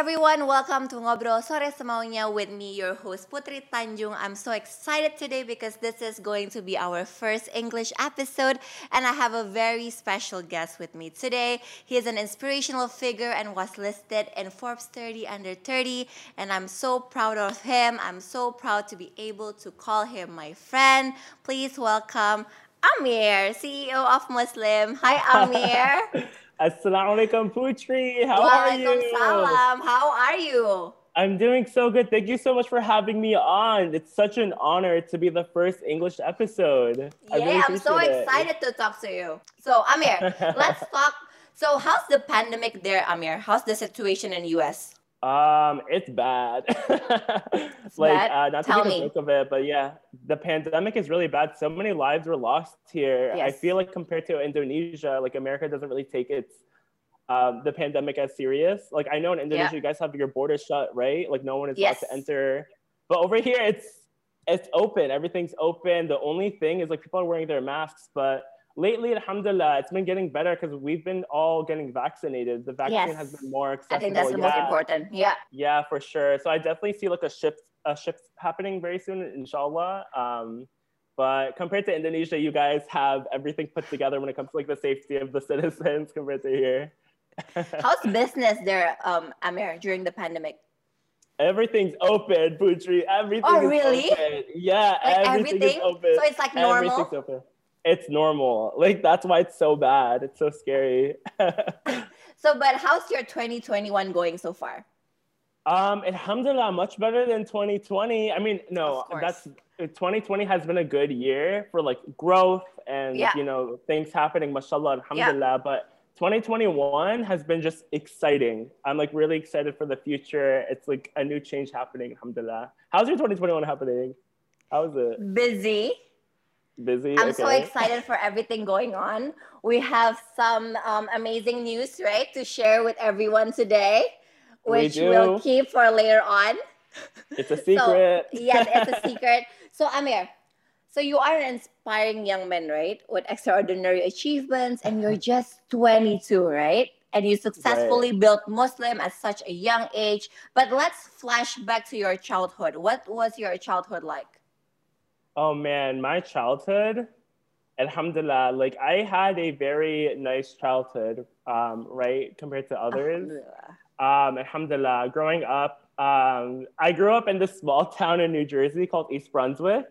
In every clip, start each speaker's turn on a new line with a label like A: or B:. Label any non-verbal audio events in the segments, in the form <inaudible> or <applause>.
A: Everyone, welcome to Ngobrol Sore Semaunya with me, your host Putri Tanjung. I'm so excited today because this is going to be our first English episode and I have a very special guest with me today. He is an inspirational figure and was listed in Forbes 30 under 30 and I'm so proud of him. I'm so proud to be able to call him my friend. Please welcome Amir, CEO of Muslim. Hi <laughs> Amir.
B: Assalamualaikum Putri. How are you?
A: Salam. How are you?
B: I'm doing so good. Thank you so much for having me on. It's such an honor to be the first English episode.
A: Yeah, really I'm so excited to talk to you. So, Amir, <laughs> let's talk. So, how's the pandemic there, Amir? How's the situation in US?
B: Um, it's bad. <laughs> it's like bad? Uh, not Tell to make a joke of it, but yeah, the pandemic is really bad. So many lives were lost here. Yes. I feel like compared to Indonesia, like America doesn't really take its um, the pandemic as serious. Like I know in Indonesia, yeah. you guys have your borders shut, right? Like no one is yes. allowed to enter. But over here, it's it's open. Everything's open. The only thing is like people are wearing their masks, but lately, alhamdulillah, it's been getting better because we've been all getting vaccinated. The vaccine yes. has been more accessible.
A: I think that's the yeah. most important. Yeah.
B: Yeah, for sure. So I definitely see like a shift, a shift happening very soon, inshallah. Um, but compared to Indonesia, you guys have everything put together when it comes to like the safety of the <laughs> citizens compared to here. <laughs>
A: How's business there, um, Amir, during the pandemic?
B: Everything's open, Putri. Everything
A: oh, really?
B: Open. Yeah,
A: like everything, everything? open. So it's like normal.
B: Everything's open it's normal. Like that's why it's so bad. It's so scary. <laughs>
A: so, but how's your 2021 going so far?
B: Um, alhamdulillah, much better than 2020. I mean, no, that's 2020 has been a good year for like growth and yeah. you know things happening, mashallah, alhamdulillah. Yeah. But 2021 has been just exciting. I'm like really excited for the future. It's like a new change happening, alhamdulillah. How's your 2021 happening? How is it?
A: Busy
B: busy.
A: I'm okay. so excited for everything going on. We have some um, amazing news, right, to share with everyone today, which we will keep for later on.
B: It's a <laughs> secret.
A: so, yes, it's a <laughs> secret. So, Amir, so you are an inspiring young man, right, with extraordinary achievements, and you're just 22, right? And you successfully right. built Muslim at such a young age. But let's flash back to your childhood. What was your childhood like?
B: Oh man, my childhood, alhamdulillah, like I had a very nice childhood, um, right, compared to others. Alhamdulillah. Um, alhamdulillah, growing up, um, I grew up in this small <laughs> town in New Jersey called East Brunswick.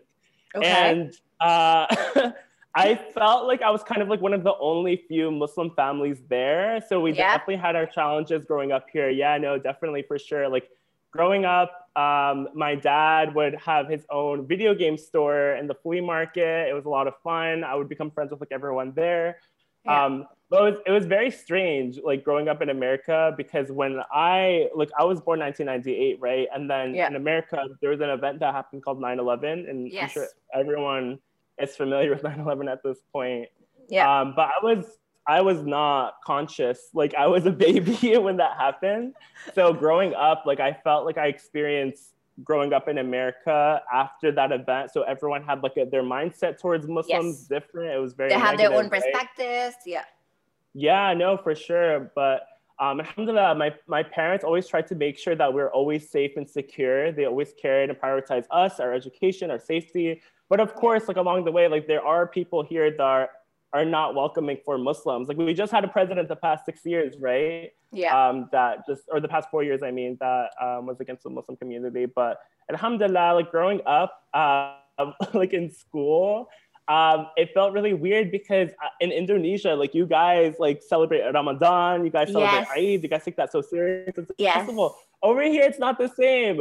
B: Okay. And uh, <laughs> I felt like I was kind of like one of the only few Muslim families there. So we yeah. definitely had our challenges growing up here. Yeah, no, definitely for sure. Like growing up, um, my dad would have his own video game store in the flea market. It was a lot of fun. I would become friends with like everyone there. Yeah. Um, but it was, it was very strange, like growing up in America, because when I, like, I was born 1998, right? And then yeah. in America, there was an event that happened called 9 11. And yes. I'm sure everyone is familiar <laughs> with 9 11 at this point. Yeah. Um, but I was I was not conscious. Like I was a <laughs> baby when that happened. So growing up, like I felt like I experienced growing up in America after that event. So everyone had like a, their mindset towards Muslims yes. different. It was very.
A: They have their own perspectives. Right? Yeah.
B: Yeah, no, for sure. But um, alhamdulillah, my, my parents always tried to make sure that we're always safe and secure. They always cared and prioritized us, our education, our safety. But of course, like along the way, like there are people here that are are not welcoming for Muslims. Like we just had a president the past six years, right?
A: Yeah.
B: Um, that just or the past four years, I mean, that um, was against the Muslim community. But Alhamdulillah, like growing up, uh, <laughs> like in school, um, it felt really weird because uh, in Indonesia, like you guys like celebrate Ramadan, you guys celebrate yes. Eid, you guys take that so serious. It's yes. festival. Over here, it's not the same.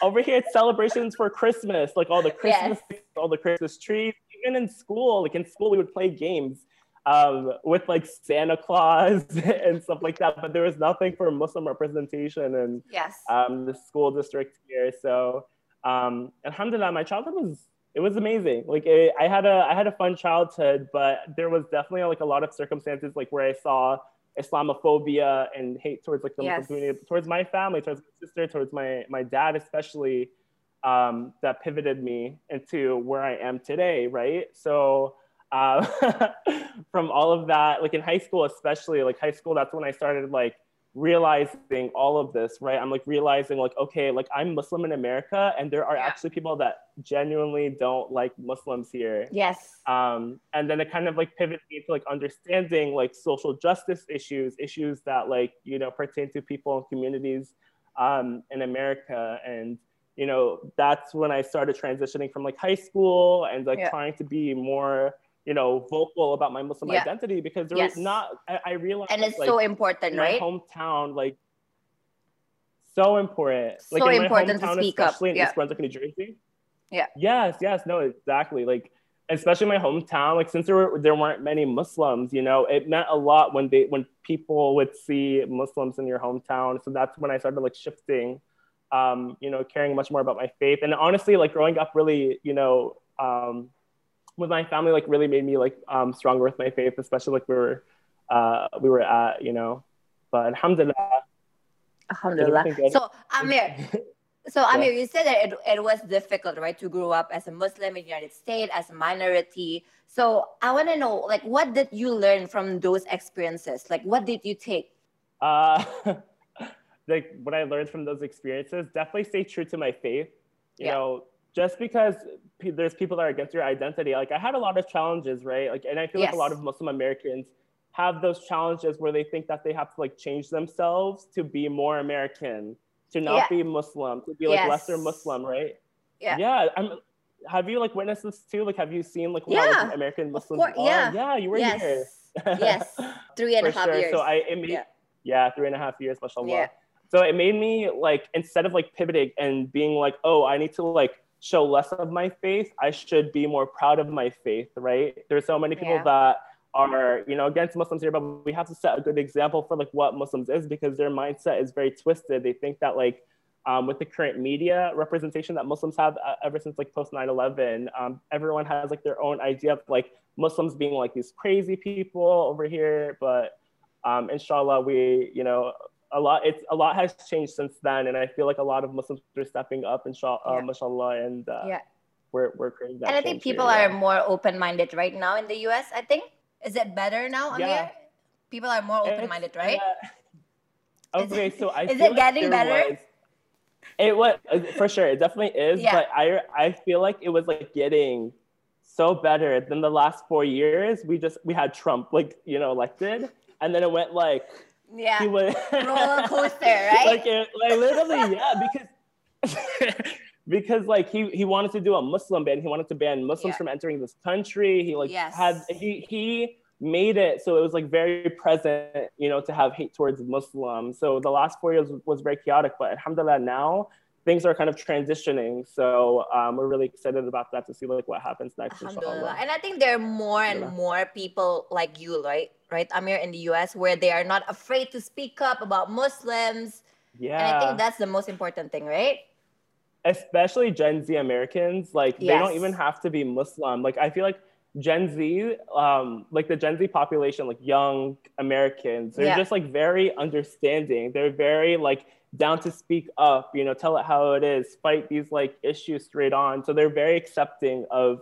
B: Over here, it's celebrations for Christmas, like all the Christmas, yes. all the Christmas trees even in school, like in school, we would play games um, with like Santa Claus <laughs> and stuff like that. But there was nothing for Muslim representation in
A: yes.
B: um, the school district here. So, um, Alhamdulillah, my childhood was it was amazing. Like it, I had a I had a fun childhood, but there was definitely like a lot of circumstances like where I saw Islamophobia and hate towards like the
A: Yes.
B: Muslim community, towards my family, towards my sister, towards my my dad especially, um, that pivoted me into where I am today, right? So uh, <laughs> from all of that, like in high school, especially like high school, that's when I started like realizing all of this, right? I'm like realizing like, okay, like I'm Muslim in America, and there are
A: Yeah.
B: actually people that genuinely don't like Muslims here.
A: Yes.
B: Um, and then it kind of like pivoted me to like understanding like social justice issues, issues that like you know pertain to people and communities um, in America, and you know that's when I started transitioning from like high school and like
A: Yeah.
B: trying to be more you know vocal about my Muslim
A: Yeah.
B: identity because there
A: Yes.
B: was not I, I realized
A: And it's
B: like,
A: so important,
B: in my
A: right?
B: hometown like so important like
A: So
B: in my
A: important to
B: hometown,
A: speak up,
B: especially in
A: yeah.
B: East Brunswick, New Jersey.
A: Yeah.
B: Yes, yes, no, exactly. Like especially my hometown, like since there were there weren't many Muslims, you know, it meant a lot when they when people would see Muslims in your hometown. So that's when I started like shifting, um, you know, caring much more about my faith. And honestly, like growing up really, you know, um, with my family, like really made me like um stronger with my faith, especially like we were uh we were at, you know. But alhamdulillah.
A: Alhamdulillah. So Amir, <laughs> so Amir, you said that it, it was difficult, right, to grow up as a Muslim in the United States as a minority. So I want to know, like, what did you learn from those experiences? Like, what did you take?
B: Uh, <laughs> like what I learned from those experiences, definitely stay true to my faith. You
A: Yeah.
B: know, just because pe- there's people that are against your identity, like I had a lot of challenges, right? Like, and I feel like a lot of Muslim Americans have those challenges where they think that they have to like change themselves to be more American, to not
A: Yeah.
B: be Muslim, to be like lesser Muslim, right?
A: Yeah.
B: Yeah. I'm. Have you like witnessed this too? Like, have you seen like how
A: Yeah,
B: like, American Muslims
A: course,
B: are?
A: yeah.
B: Yeah, you were
A: yes.
B: here. <laughs>
A: yes. Three and a half
B: sure.
A: years.
B: So I it made
A: Yeah.
B: yeah, three and a half years, mashallah.
A: Yeah.
B: So it made me like instead of like pivoting and being like, oh, I need to like show less of my faith, I should be more proud of my faith, right? There's so many people
A: Yeah.
B: that are, you know, against Muslims here, but we have to set a good example for like what Muslims is because their mindset is very twisted. They think that like um, with the current media representation that Muslims have uh, ever since like post 9/11, um, everyone has like their own idea of like Muslims being like these crazy people over here. But um, inshallah, we you know a lot it's a lot has changed since then, and I feel like a lot of Muslims are stepping up, inshallah,
A: Yeah.
B: uh, mashallah, and uh,
A: Yeah.
B: we're we're creating that.
A: and I think
B: change here,
A: people
B: yeah.
A: are more open minded right now in the US, I think. Is it better now, Amir?
B: Yeah.
A: People are more open minded, right?
B: uh, okay, so <laughs> I
A: is it getting
B: there
A: better?
B: was- it was uh, for sure. It definitely is.
A: Yeah.
B: But I I feel like it was like getting so better than the last four years. We just we had Trump like you know elected, and then it went like
A: yeah.
B: he was
A: Roller <laughs> coaster, right?
B: like it, like literally yeah because <laughs> because like he he wanted to do a Muslim ban. He wanted to ban Muslims
A: Yeah.
B: from entering this country. He like
A: Yes.
B: had he he made it so it was like very present, you know, to have hate towards Muslims. So the last four years was very chaotic, but alhamdulillah now things are kind of transitioning. So um, we're really excited about that to see like what happens next.
A: Alhamdulillah. And I think there are more and more people like you, right? Right, Amir, in the US, where they are not afraid to speak up about Muslims.
B: Yeah.
A: And I think that's the most important thing, right?
B: especially Gen Z Americans, like they don't even have to be Muslim. Like I feel like Gen Z, um, like the Gen Z population, like young Americans, they're
A: Yeah.
B: just like very understanding. They're very like down to speak up, you know, tell it how it is, fight these like issues straight on. So they're very accepting of.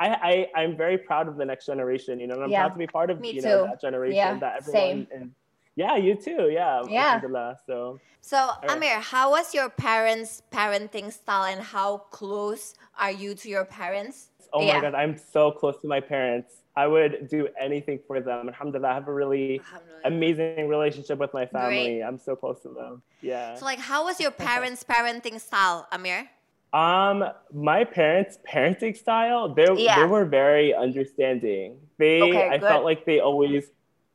B: I, I I'm very proud of the next generation, you know, and I'm
A: Yeah.
B: proud to be part of
A: Me
B: you
A: too.
B: know that generation
A: Yeah,
B: that everyone
A: same.
B: and yeah, you too, yeah,
A: Yeah.
B: So
A: So,
B: right.
A: Amir, how was your parents' parenting style and how close are you to your parents?
B: Oh
A: Yeah.
B: my god, I'm so close to my parents. I would do anything for them. Alhamdulillah, I have a really amazing relationship with my family.
A: Great.
B: I'm so close to them. Yeah.
A: So, like, how was your parents' parenting style, Amir?
B: Um, my parents' parenting style, they
A: Yeah.
B: they were very understanding. They
A: Okay,
B: I felt like they always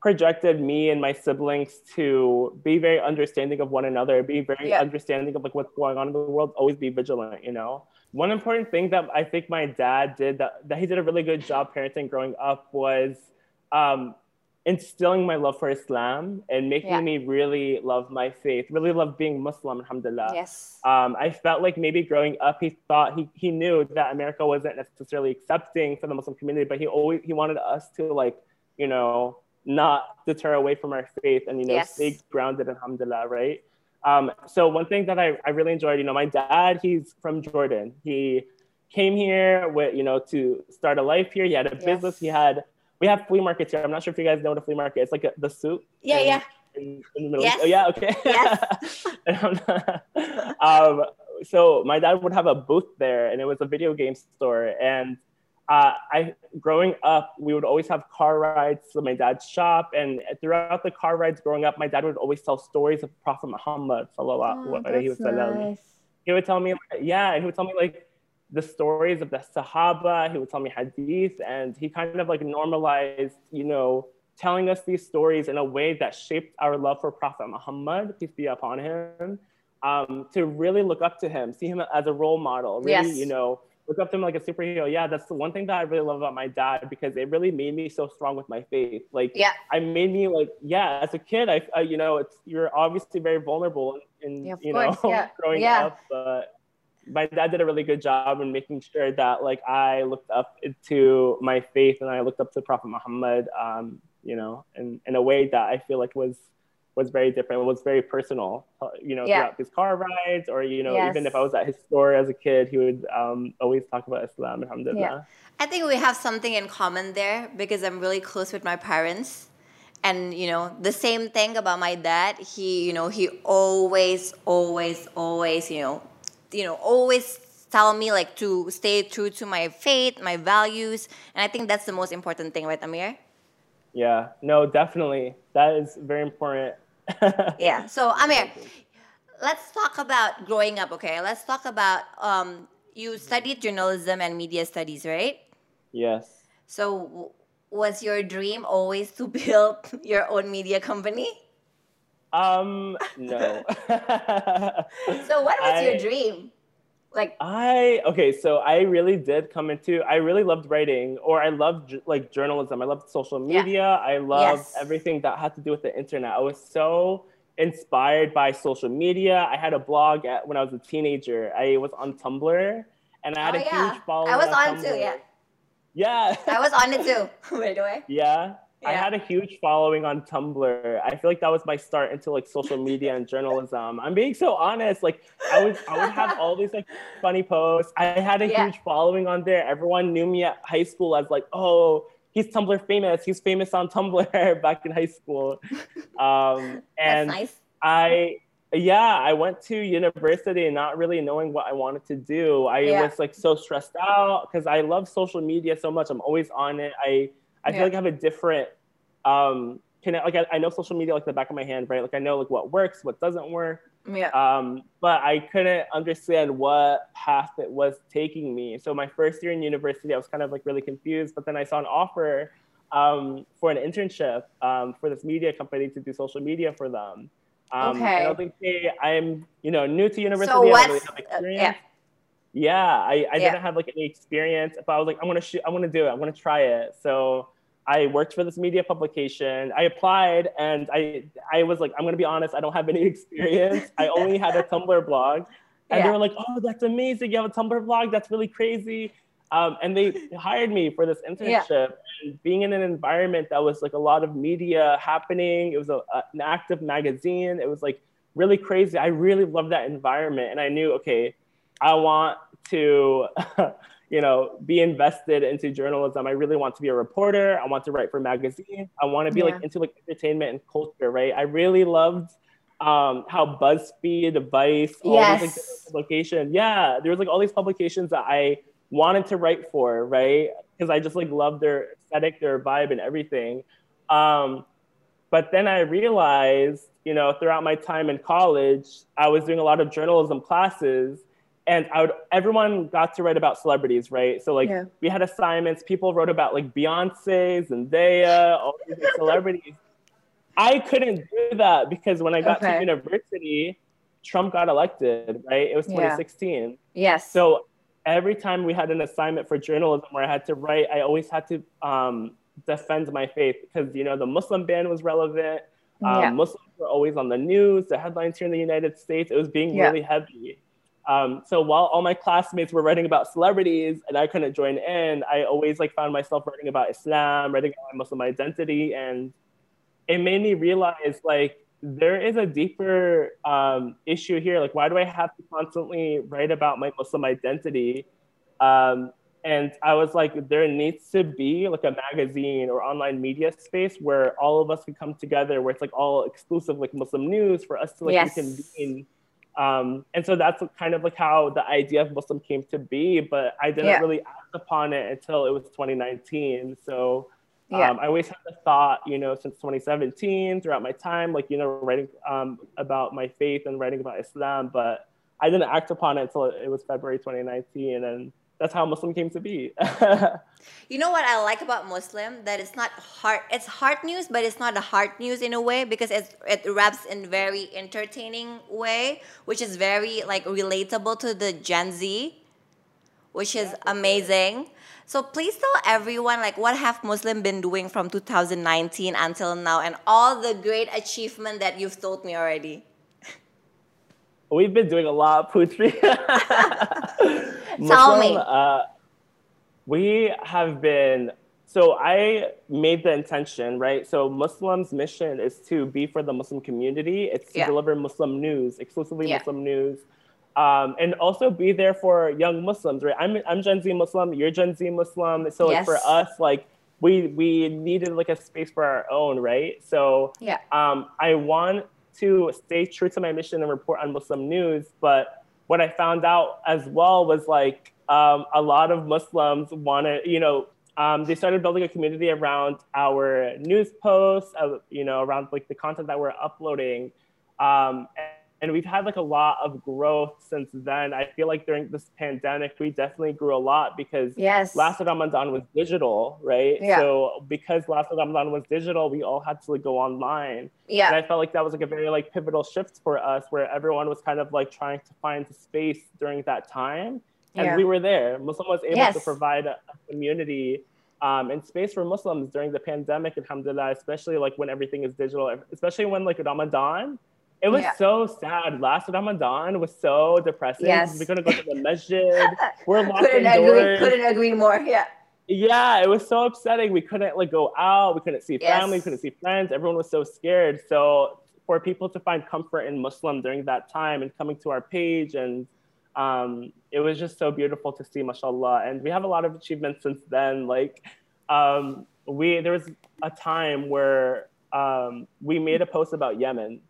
B: projected me and my siblings to be very understanding of one another, be very
A: Yeah.
B: understanding of like what's going on in the world, always be vigilant, you know. One important thing that I think my dad did that, that he did a really good job parenting growing up was um, instilling my love for Islam and making
A: Yeah.
B: me really love my faith, really love being Muslim, alhamdulillah
A: Yes.
B: um, I felt like maybe growing up, he thought he, he knew that America wasn't necessarily accepting for the Muslim community, but he always he wanted us to like, you know, not deter away from our faith and you know
A: Yes.
B: stay grounded alhamdulillah right um, so one thing that I, I really enjoyed you know my dad he's from jordan he came here with you know to start a life here he had a
A: Yes.
B: business he had we have flea markets here i'm not sure if you guys know what a flea market is it's like a, the souk
A: Yeah,
B: in-
A: yeah.
B: in, in the Middle
A: Yes.
B: East. Oh, yeah, okay.
A: Yes. <laughs>
B: um, so my dad would have a booth there, and it was a video game store. And uh, I, growing up, we would always have car rides to my dad's shop, and throughout the car rides growing up, my dad would always tell stories of Prophet Muhammad sallallahu
A: Oh,
B: alaihi wasallam
A: nice.
B: he would tell me yeah and he would tell me like the stories of the sahaba he would tell me hadith and he kind of like normalized you know telling us these stories in a way that shaped our love for prophet muhammad peace be upon him um, to really look up to him see him as a role model really
A: Yes.
B: you know look up to him like a superhero yeah that's the one thing that i really love about my dad because it really made me so strong with my faith like
A: Yeah.
B: I made me like yeah as a kid I, I you know it's you're obviously very vulnerable in
A: Yeah,
B: you
A: course,
B: know
A: yeah, <laughs>
B: growing
A: yeah.
B: up but my dad did a really good job in making sure that like I looked up to my faith and I looked up to Prophet Muhammad um you know in, in a way that I feel like was was very different it was very personal uh, you know
A: Yeah.
B: throughout his car rides or you know even if I was at his store as a kid he would um always talk about Islam alhamdulillah
A: I think we have something in common there because I'm really close with my parents. And you know, the same thing about my dad. He, you know, he always, always, always, you know, you know, always tell me like to stay true to my faith, my values. And I think that's the most important thing, right, Amir?
B: yeah no definitely that is very important
A: Yeah. So Amir, <laughs> let's talk about growing up, okay? Let's talk about um you studied journalism and media studies, right?
B: yes
A: So, w- was your dream always to <laughs> build your own media company?
B: Um, no. <laughs>
A: So, what was your dream? Like,
B: I okay, so I really did come into. I really loved writing, or I loved like journalism. I loved social
A: Yeah.
B: media. I loved
A: Yes.
B: everything that had to do with the internet. I was so inspired by social media. I had a blog at, when I was a teenager. I was on Tumblr, and I had
A: oh
B: a
A: yeah,
B: huge following.
A: I was on too. Yeah,
B: Yeah.
A: I was on it too. <laughs> By the way,
B: Yeah. I had a huge following on Tumblr. I feel like that was my start into like social media and journalism. I'm being so honest. Like I would I would have all these like funny posts. I had a
A: Yeah.
B: huge following on there. Everyone knew me at high school as like, oh, he's Tumblr famous. He's famous on Tumblr <laughs> back in high school. Um, <laughs> and
A: that's nice.
B: I yeah, I went to university not really knowing what I wanted to do. I
A: Yeah.
B: was like so stressed out because I love social media so much. I'm always on it. I I feel like I have a different um connect like I, I know social media like the back of my hand, right? Like I know like what works, what doesn't work.
A: Yeah,
B: Um, but I couldn't understand what path it was taking me. So my first year in university, I was kind of like really confused. But then I saw an offer um, for an internship um, for this media company to do social media for them. Um,
A: Okay.
B: I was like, hey, I'm you know new to university.
A: so
B: I don't
A: what's
B: really have
A: uh, yeah?
B: Yeah, I, I
A: Yeah.
B: didn't have like any experience, but I was like, I want to shoot, I want to do it, I want to try it. So I worked for this media publication. I applied, and I I was like, I'm gonna be honest, I don't have any <laughs> experience. I only had a Tumblr blog, and
A: Yeah.
B: they were like, Oh, that's amazing! You have a Tumblr blog. That's really crazy. Um, and they hired me for this internship. And being in an environment that was like a lot of media happening, it was a, a- an active magazine. It was like really crazy. I really loved that environment, and I knew, okay, I want to, <laughs> you know, be invested into journalism. I really want to be a reporter. I want to write for magazines. I want to be
A: Yeah.
B: like into like entertainment and culture, right? I really loved um, how BuzzFeed, Vice, all these like publications. Yeah, there was like all these publications that I wanted to write for, right? Because I just like loved their aesthetic, their vibe, and everything. Um, but then I realized, you know, throughout my time in college, I was doing a lot of journalism classes, and I would everyone got to write about celebrities, right? So like
A: Yeah.
B: we had assignments. People wrote about like Beyonce's and Zendaya, all these <laughs> celebrities. I couldn't do that because when I got
A: Okay.
B: to university, Trump got elected, right? It was
A: Yeah.
B: 2016.
A: Yes.
B: So every time we had an assignment for journalism where I had to write, I always had to um, defend my faith because you know the Muslim ban was relevant. Um,
A: Yeah.
B: Muslims were always on the news. The headlines here in the United States, it was being
A: Yeah.
B: really heavy. Um, so while all my classmates were writing about celebrities and I couldn't join in, I always like found myself writing about Islam, writing about my Muslim identity, and it made me realize like there is a deeper um, issue here. Like, why do I have to constantly write about my Muslim identity? Um, and I was like, there needs to be like a magazine or online media space where all of us can come together, where it's like all exclusive, like Muslim news for us to like yes. reconvene. Um, and so that's kind of like how the idea of Muslim came to be, but I didn't yeah. really act upon it until it was 2019. So yeah. Um, I always had the thought, you know, since 2017, throughout my time, like, you know, writing um, about my faith and writing about Islam, but I didn't act upon it until it was February 2019. And that's how Muslim came to be. <laughs>
A: you know what I like about Muslim? That it's not hard, it's hard news, but it's not a hard news in a way because it, it wraps in very entertaining way, which is very like relatable to the Gen Z, which is amazing. So please tell everyone like what have Muslim been doing from 2019 until now and all the great achievement that you've told me already.
B: We've been doing a lot, Putri. <laughs> <laughs>
A: tell me. Uh,
B: we have been so I made the intention, right? So Muslims' mission is to be for the Muslim community. It's to yeah. deliver Muslim news, exclusively yeah. Muslim news um, and also be there for young Muslims, right? I'm I'm Gen Z Muslim, you're Gen Z Muslim, so yes. for us, like we we needed like a space for our own, right? So
A: yeah,
B: um, I want to stay true to my mission and report on Muslim news, but what I found out as well was like um, a lot of Muslims wanted, you know, um, they started building a community around our news posts, uh, you know, around like the content that we're uploading. Um, and we've had like a lot of growth since then. I feel like during this pandemic, we definitely grew a lot because
A: yes.
B: last Ramadan was digital, right?
A: Yeah.
B: So because last Ramadan was digital, we all had to like go online.
A: Yeah.
B: And I felt like that was like a very like pivotal shift for us where everyone was kind of like trying to find space during that time. And yeah. we were there. Muslim was able yes. to provide a, community um, and space for Muslims during the pandemic, alhamdulillah, especially like when everything is digital, especially when like Ramadan it was yeah. so sad. Last Ramadan was so depressing.
A: Yes.
B: We couldn't go to the masjid. <laughs> We're locked
A: couldn't
B: indoors.
A: Agree, couldn't agree more. Yeah.
B: Yeah, it was so upsetting. We couldn't like go out. We couldn't see yes. family. We couldn't see friends. Everyone was so scared. So for people to find comfort in Muslim during that time and coming to our page and um, it was just so beautiful to see, mashallah. And we have a lot of achievements since then. Like um, we, there was a time where um, we made a post about Yemen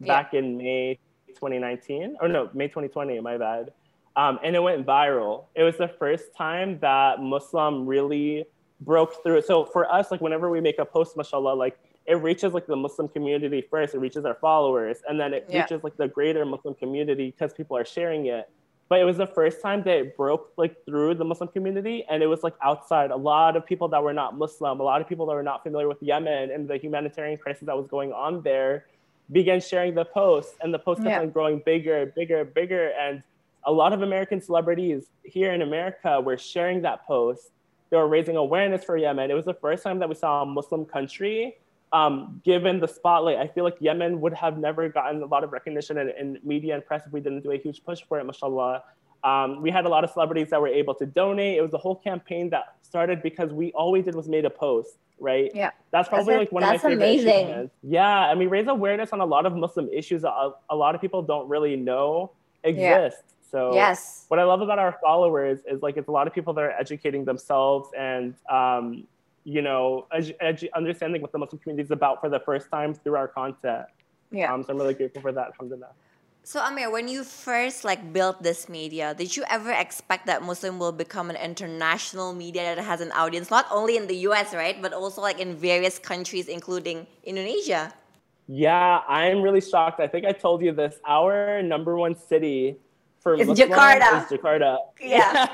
B: back yeah. in May 2019, or no, May 2020, my bad. Um, and it went viral. It was the first time that Muslim really broke through. So for us, like whenever we make a post, mashallah, like it reaches like the Muslim community first, it reaches our followers, and then it yeah. reaches like the greater Muslim community because people are sharing it. But it was the first time that it broke like through the Muslim community, and it was like outside. A lot of people that were not Muslim, a lot of people that were not familiar with Yemen and the humanitarian crisis that was going on there, began sharing the post, and the post kept yeah. on growing bigger, bigger, bigger. And a lot of American celebrities here in America were sharing that post. They were raising awareness for Yemen. It was the first time that we saw a Muslim country um, given the spotlight. I feel like Yemen would have never gotten a lot of recognition in, in media and press if we didn't do a huge push for it, mashallah. Um, we had a lot of celebrities that were able to donate. It was a whole campaign that started because we all we did was made a post right?
A: Yeah.
B: That's probably
A: that's
B: like one of my favorite amazing. Yeah, and we raise awareness on a lot of Muslim issues that a, a lot of people don't really know exist. Yeah. So
A: yes,
B: what I love about our followers is like it's a lot of people that are educating themselves and um, you know edu- edu- understanding what the Muslim community is about for the first time through our content.
A: Yeah.
B: Um, so I'm really grateful for that. Alhamdulillah.
A: So Amir, when you first like built this media, did you ever expect that Muslim will become an international media that has an audience not only in the US, right, but also like in various countries including Indonesia?
B: Yeah, I'm really shocked. I think I told you this. Our number one city for
A: it's
B: Muslim
A: Jakarta.
B: is Jakarta.
A: Yeah.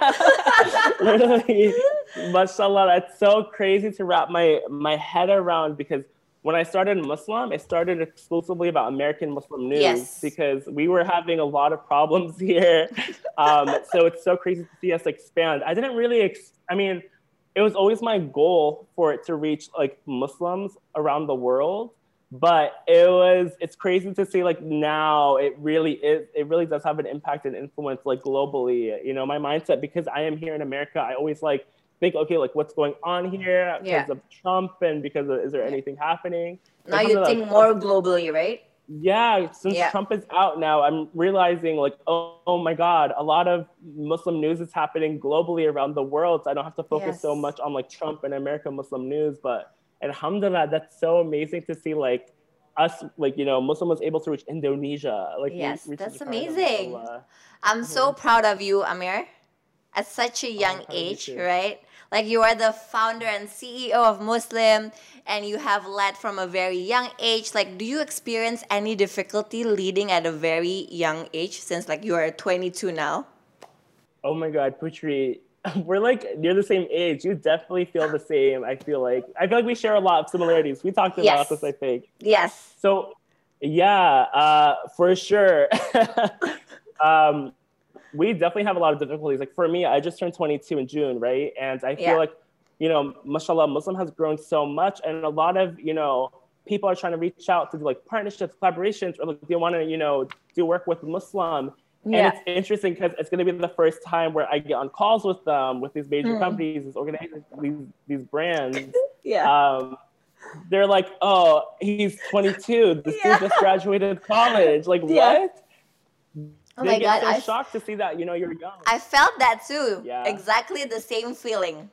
A: <laughs>
B: Literally, mashallah, that's so crazy to wrap my my head around because when I started Muslim, it started exclusively about American Muslim news
A: yes.
B: because we were having a lot of problems <laughs> here. Um, so it's so crazy to see us expand. I didn't really, ex- I mean, it was always my goal for it to reach like Muslims around the world. But it was, it's crazy to see like now it really is, it really does have an impact and influence like globally. You know, my mindset, because I am here in America, I always like, think, okay, like what's going on here because
A: Yeah.
B: of Trump and because of, is there anything happening?
A: Now you think more globally, right?
B: yeah, since
A: Yeah.
B: Trump is out now, I'm realizing like, oh, oh my God, a lot of Muslim news is happening globally around the world. So I don't have to focus so much on like Trump and American Muslim news. But alhamdulillah, that's so amazing to see like us, like, you know, Muslim was able to reach Indonesia. Like,
A: Yes, that's
B: China,
A: amazing. I'm so mm-hmm. proud of you, Amir. At such a oh, young
B: proud of you
A: age,
B: too.
A: right? Like you are the founder and CEO of Muslim and you have led from a very young age. Like do you experience any difficulty leading at a very young age since like you are 22 now?
B: Oh my God, Putri, <laughs> we're like near the same age. You definitely feel the same. I feel like I feel like we share a lot of similarities. We talked about
A: Yes.
B: this, I think.
A: Yes.
B: So, yeah, uh, for sure. <laughs> um, we definitely have a lot of difficulties. Like for me, I just turned 22 in June, right? And I feel
A: Yeah.
B: like, you know, mashallah, Muslim has grown so much, and a lot of, you know, people are trying to reach out to do like partnerships, collaborations, or like they want to, you know, do work with Muslim.
A: Yeah.
B: And it's interesting because it's going to be the first time where I get on calls with them, with these major
A: Mm.
B: companies, these organizations, these, these brands <laughs>
A: Yeah.
B: um, they're like, oh, he's 22. This
A: Yeah.
B: dude just graduated <laughs> college. Like,
A: Yeah.
B: what?
A: Oh
B: they
A: my
B: get
A: god,
B: so
A: I,
B: shocked to see that, you know, you're young.
A: I felt that too.
B: Yeah.
A: Exactly the same feeling.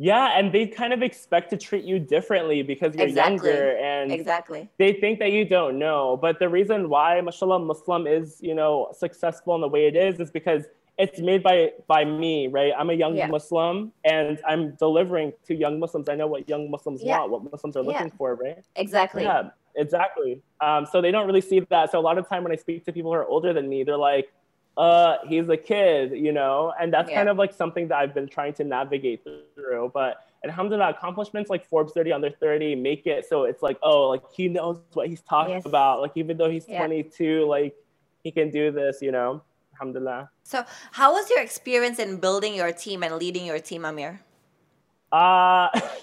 B: yeah, and they kind of expect to treat you differently because you're
A: Exactly.
B: younger and
A: Exactly.
B: they think that you don't know. But the reason why, mashallah, Muslim is, you know, successful in the way it is is because it's made by by me, right? I'm a young
A: Yeah.
B: Muslim and I'm delivering to young Muslims. I know what young Muslims
A: Yeah.
B: want, what Muslims are
A: Yeah.
B: looking for, right?
A: Exactly.
B: Yeah, exactly. Um, so they don't really see that. So a lot of time when I speak to people who are older than me, they're like, uh, he's a kid, you know? And that's kind of like something that I've been trying to navigate through. But alhamdulillah, accomplishments like Forbes 30 under 30 make it so it's like, oh, like he knows what he's talking
A: Yes.
B: about. Like even though he's
A: Yeah.
B: 22, like he can do this, you know? Alhamdulillah.
A: So, how was your experience in building your team and leading your team, Amir?
B: Uh, <laughs>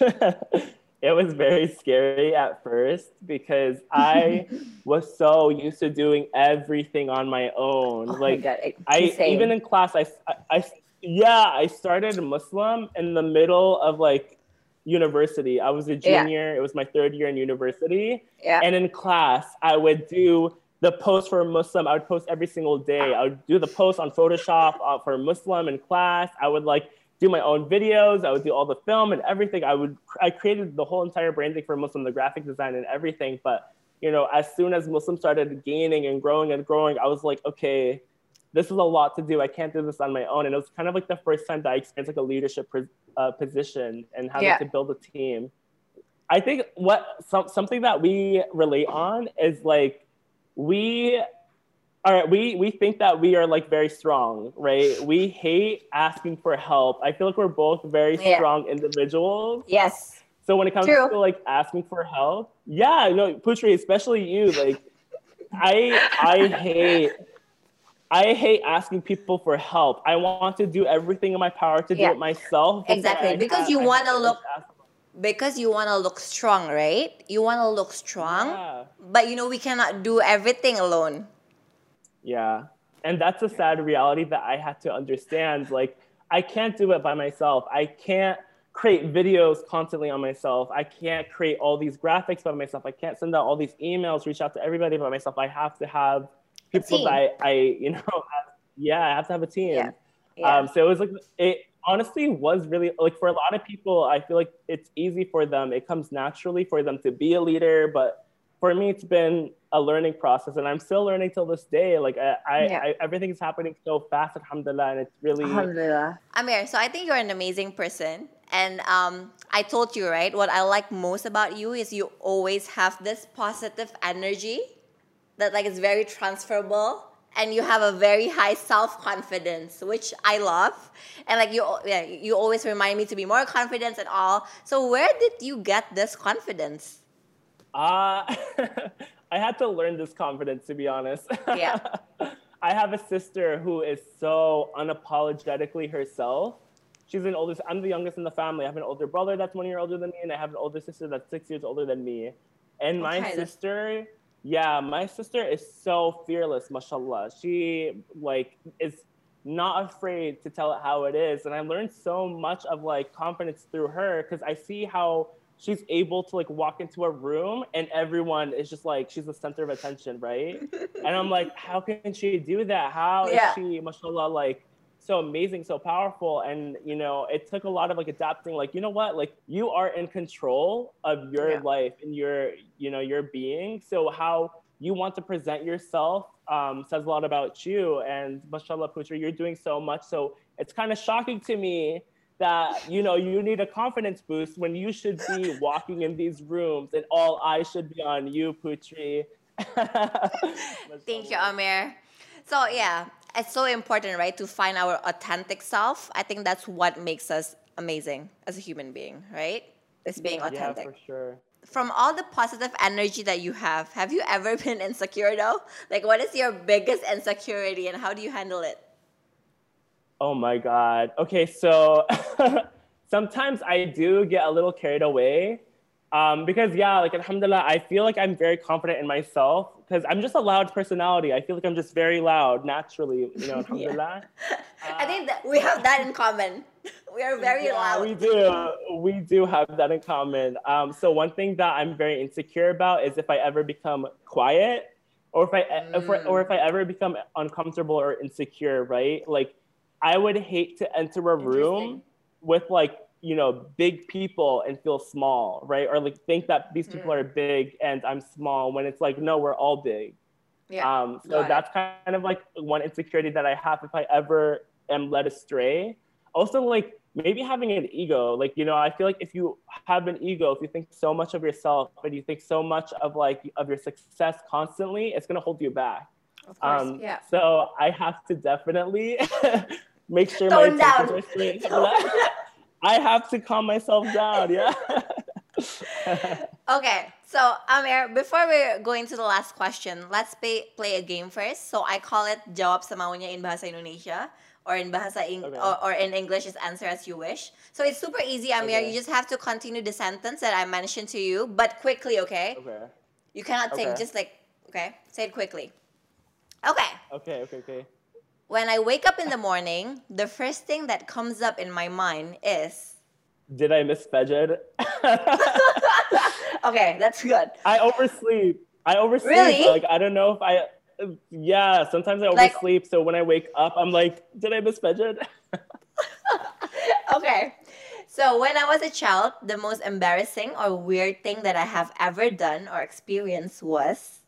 B: it was very scary at first because I <laughs> was so used to doing everything on my own.
A: Oh my
B: like
A: God,
B: I
A: insane.
B: even in class, I, I, I- yeah, I started Muslim in the middle of like university. I was a
A: Yeah.
B: junior. It was my third year in university.
A: Yeah.
B: And in class, I would do the post for Muslim. I would post every single day. I would do the post on Photoshop uh, for Muslim in class. I would like do my own videos. I would do all the film and everything. I would I created the whole entire branding for Muslim, the graphic design and everything. But you know, as soon as Muslim started gaining and growing and growing, I was like, okay, this is a lot to do. I can't do this on my own. And it was kind of like the first time that I experienced like a leadership uh, position and having
A: Yeah.
B: to build a team. I think what some, something that we relate on is like we are we we think that we are like very strong, right? We hate asking for help. I feel like we're both very
A: Yeah.
B: strong individuals.
A: Yes.
B: So when it comes
A: True.
B: to like asking for help, yeah, no, Putri, especially you, like I I hate I hate asking people for help. I want to do everything in my power to
A: Yeah.
B: do it myself.
A: Exactly, because
B: have-
A: you wanna look-
B: ask-
A: Because you want to look strong, right? You want to look strong,
B: Yeah.
A: but you know, we cannot do everything alone.
B: Yeah. And that's a sad reality that I had to understand. Like, I can't do it by myself. I can't create videos constantly on myself. I can't create all these graphics by myself. I can't send out all these emails, reach out to everybody by myself. I have to have people that I, I, you know, <laughs> have, yeah, I have to have a team.
A: Yeah. Yeah.
B: Um, so it was like, it honestly was really like for a lot of people, I feel like it's easy for them. It comes naturally for them to be a leader. But for me, it's been a learning process and I'm still learning till this day. Like I, I,
A: Yeah.
B: I everything is happening so fast, alhamdulillah. And it's really,
A: Alhamdulillah. Amir, so I think you're an amazing person. And um, I told you, right? What I like most about you is you always have this positive energy that like is very transferable and you have a very high self-confidence which i love and like you yeah, you always remind me to be more confident and all so where did you get this confidence
B: Uh, <laughs> I had to learn this confidence, to be honest.
A: Yeah. <laughs>
B: I have a sister who is so unapologetically herself. She's an oldest. I'm the youngest in the family. I have an older brother that's one year older than me, and I have an older sister that's six years older than me. And my
A: Okay,
B: sister, yeah, my sister is so fearless, mashallah. She like is not afraid to tell it how it is. And I learned so much of like confidence through her because I see how she's able to like walk into a room and everyone is just like she's the center of attention, right? <laughs> and I'm like, how can she do that? How yeah. is she, mashallah, like so amazing, so powerful. And you know, it took a lot of like adapting, like, you know what, like you are in control of your yeah. life and your, you know, your being. So how you want to present yourself um, says a lot about you. And mashallah, Putri, you're doing so much. So it's kind of shocking to me that you know you need a confidence boost when you should be <laughs> walking in these rooms and all eyes should be on you, Putri. <laughs>
A: Thank you, Amir. So yeah, it's so important, right, to find our authentic self. I think that's what makes us amazing as a human being, right? Is being authentic.
B: Yeah, for sure.
A: From all the positive energy that you have, have you ever <laughs> been insecure though? Like, what is your biggest insecurity and how do you handle it?
B: Oh my God. Okay, so <laughs> sometimes I do get a little carried away. Um, because yeah, like alhamdulillah, I feel like I'm very confident in myself because I'm just a loud personality. I feel like I'm just very loud naturally, you know, alhamdulillah.
A: yeah. <laughs> uh, I think that we have that in common. <laughs> We are very
B: yeah,
A: loud.
B: We do. We do have that in common. Um, so one thing that I'm very insecure about is if I ever become quiet or if I mm. if, or if I ever become uncomfortable or insecure, right? Like I would hate to enter a room with like you know big people and feel small, right? Or like think that these people mm. are big and I'm small when it's like no, we're all big. Yeah. Um, so Got that's it. kind of like one insecurity that I have if I ever am led astray. Also, like maybe having an ego, like you know, I feel like if you have an ego, if you think so much of yourself and you think so much of like of your success constantly, it's gonna hold you back.
A: Of course, um, yeah.
B: So I have to definitely <laughs> make sure my Tone my down. <laughs> <laughs> I have to calm myself down. Yeah. <laughs>
A: okay, so Amir, before we go into the last question, let's play, play a game first. So I call it Jawab Semaunya in Bahasa Indonesia or in Bahasa Eng- okay. or, or, in English is answer as you wish. So it's super easy, Amir. Okay. You just have to continue the sentence that I mentioned to you, but quickly, okay?
B: Okay.
A: You cannot okay. just like okay, say it quickly. Okay.
B: Okay, okay, okay.
A: When I wake up in the morning, the first thing that comes up in my mind is
B: Did I miss Fajr? <laughs>
A: okay, that's good.
B: I oversleep. I oversleep. Really? Like I don't know if I yeah, sometimes I oversleep. Like, so when I wake up, I'm like, did I miss Fajr? <laughs>
A: okay. So when I was a child, the most embarrassing or weird thing that I have ever done or experienced was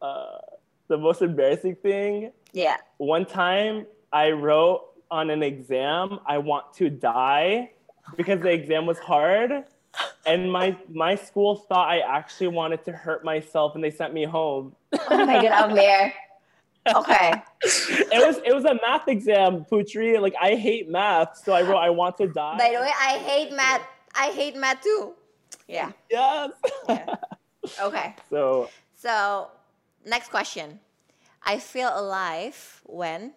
B: uh, the most embarrassing thing.
A: Yeah.
B: One time I wrote on an exam, I want to die because the exam was hard. And my my school thought I actually wanted to hurt myself and they sent me home.
A: Oh my god, oh, Amir. Okay. <laughs>
B: it was it was a math exam, Putri. Like I hate math, so I wrote I want to die.
A: By the way, I hate math. I hate math too. Yeah.
B: Yes.
A: yeah. Okay. <laughs>
B: So
A: So next question. I feel alive when?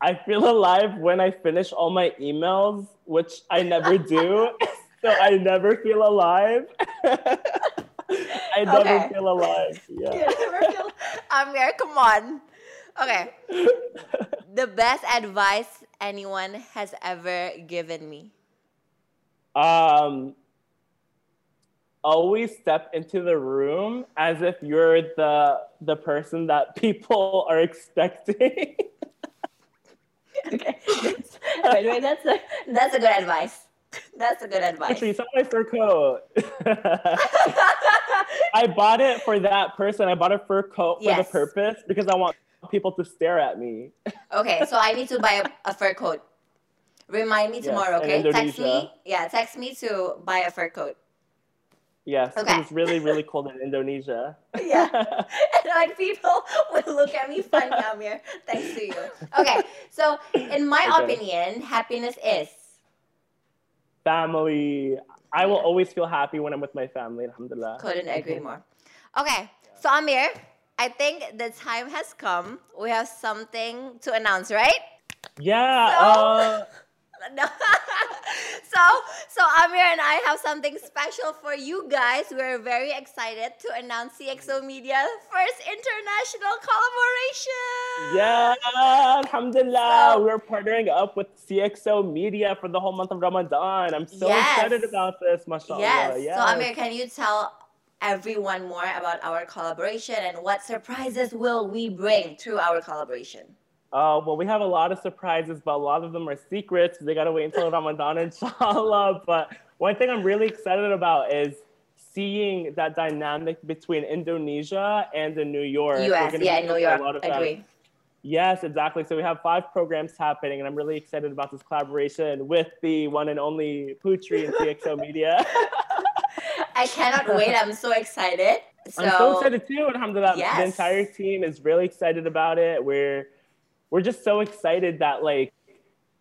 B: I feel alive when I finish all my emails, which I never do. <laughs> so I never feel alive. <laughs> I never okay. feel alive. Yeah. Feel <laughs>
A: Amir, come on. Okay. the best advice anyone has ever given me.
B: Um always step into the room as if you're the the person that <laughs> people are expecting.
A: okay. Anyway, that's a that's a good advice. That's a good advice.
B: Actually, it's not my fur coat. <laughs> I bought it for that person. I bought a fur coat for yes. the purpose because I want people to stare at me.
A: okay, so I need to buy a, a fur coat. Remind me tomorrow, yes, okay? Text me. Yeah, text me to buy a fur coat.
B: Yes, okay. was really, really cold in Indonesia.
A: yeah. <laughs> And like people <laughs> would look at me funny, Amir, thanks to you. Okay, so in my okay. opinion, happiness is
B: family. I will always feel happy when I'm with my family, alhamdulillah.
A: Couldn't <laughs> agree more. Okay, so Amir, I think the time has come. We have something to announce, right?
B: Yeah. So... Uh,
A: no. <laughs> so, so Amir and I have something special for you guys. We're very excited to announce CXO Media's first international collaboration.
B: Yeah, Alhamdulillah. So, We're partnering up with CXO Media for the whole month of Ramadan. I'm so yes. excited about this, mashallah.
A: Yes. yes. So, Amir, can you tell everyone more about our collaboration and what surprises will we bring through our collaboration?
B: Uh, well, we have a lot of surprises, but a lot of them are secrets. They got to wait until <laughs> Ramadan, inshallah. But one thing I'm really excited about is seeing that dynamic between Indonesia and the New York.
A: US, yeah, New York. A lot of agree.
B: Yes, exactly. So we have five programs happening, and I'm really excited about this collaboration with the one and only Putri and CXO Media. <laughs> <laughs>
A: I cannot wait. I'm so excited.
B: So, I'm so excited too. Alhamdulillah. Yes. The entire team is really excited about it. We're we're just so excited that like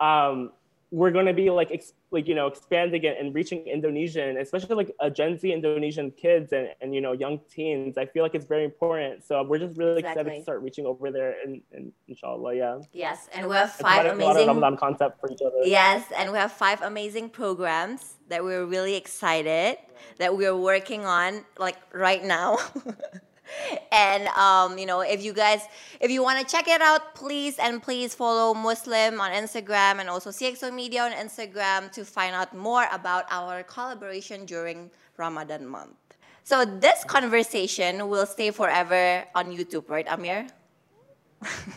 B: um, we're going to be like ex- like you know expanding it and reaching Indonesian, especially like a Gen Z Indonesian kids and, and you know young teens. I feel like it's very important. So we're just really exactly. excited to start reaching over there and, and inshallah, yeah.
A: Yes, and we have five it's amazing
B: Ramadan concept for each other.
A: Yes, and we have five amazing programs that we're really excited that we're working on like right now. <laughs> <laughs> and um, you know if you guys if you want to check it out please and please follow muslim on instagram and also cxo media on instagram to find out more about our collaboration during ramadan month. So this conversation will stay forever on youtube right amir?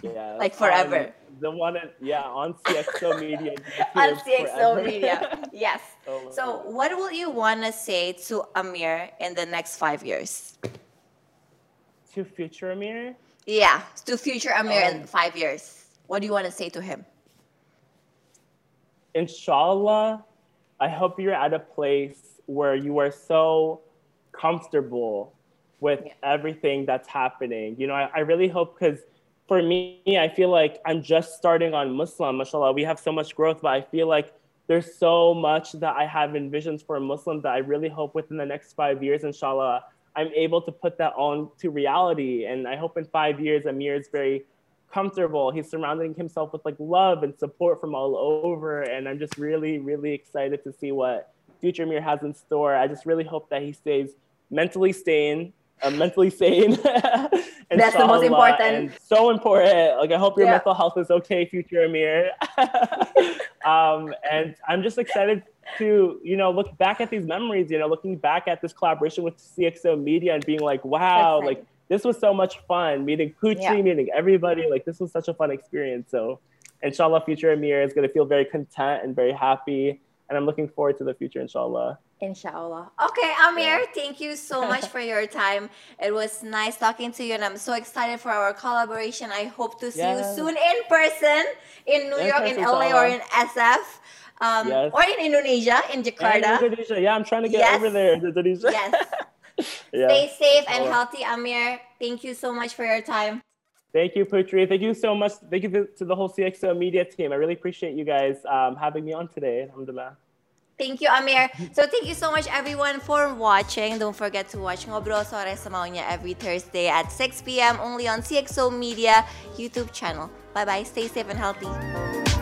B: Yeah. <laughs>
A: Like forever.
B: Um, the one in, yeah on cxo media <laughs>
A: on cxo forever. media yes. Oh so what will you want to say to amir in the next five years
B: to future Amir?
A: Yeah, to future Amir um, in five years. What do you want to say to him?
B: Inshallah, I hope you're at a place where you are so comfortable with yeah. everything that's happening. You know, I, I really hope because for me, I feel like I'm just starting on Muslim, mashallah. We have so much growth, but I feel like there's so much that I have envisions for a Muslim that I really hope within the next five years, inshallah, I'm able to put that on to reality. And I hope in five years, Amir is very comfortable. He's surrounding himself with like love and support from all over. And I'm just really, really excited to see what future Amir has in store. I just really hope that he stays mentally sane, uh, mentally sane. <laughs>
A: That's the most important.
B: so important. Like I hope your yeah. mental health is okay, future Amir. <laughs> um, and I'm just excited to you know look back at these memories you know looking back at this collaboration with cxo media and being like wow like this was so much fun meeting Putri, yeah. meeting everybody like this was such a fun experience so inshallah future amir is going to feel very content and very happy and i'm looking forward to the future inshallah
A: Inshallah. Okay, Amir, yeah. thank you so much for your time. It was nice talking to you, and I'm so excited for our collaboration. I hope to see you soon in person in New in York, in LA, or in SF. Um, yes. Or in Indonesia, in Jakarta.
B: In Indonesia, yeah, I'm trying to get yes. over there in Indonesia.
A: Yes. <laughs> yeah. Stay safe and healthy, Amir. Thank you so much for your time.
B: Thank you, Putri. Thank you so much. Thank you to the whole CXO media team. I really appreciate you guys um, having me on today. Alhamdulillah.
A: Thank you, Amir. So thank you so much, everyone, for watching. Don't forget to watch Ngobrol Sore Sama every Thursday at 6 p.m. only on CXO Media YouTube channel. Bye-bye. Stay safe and healthy.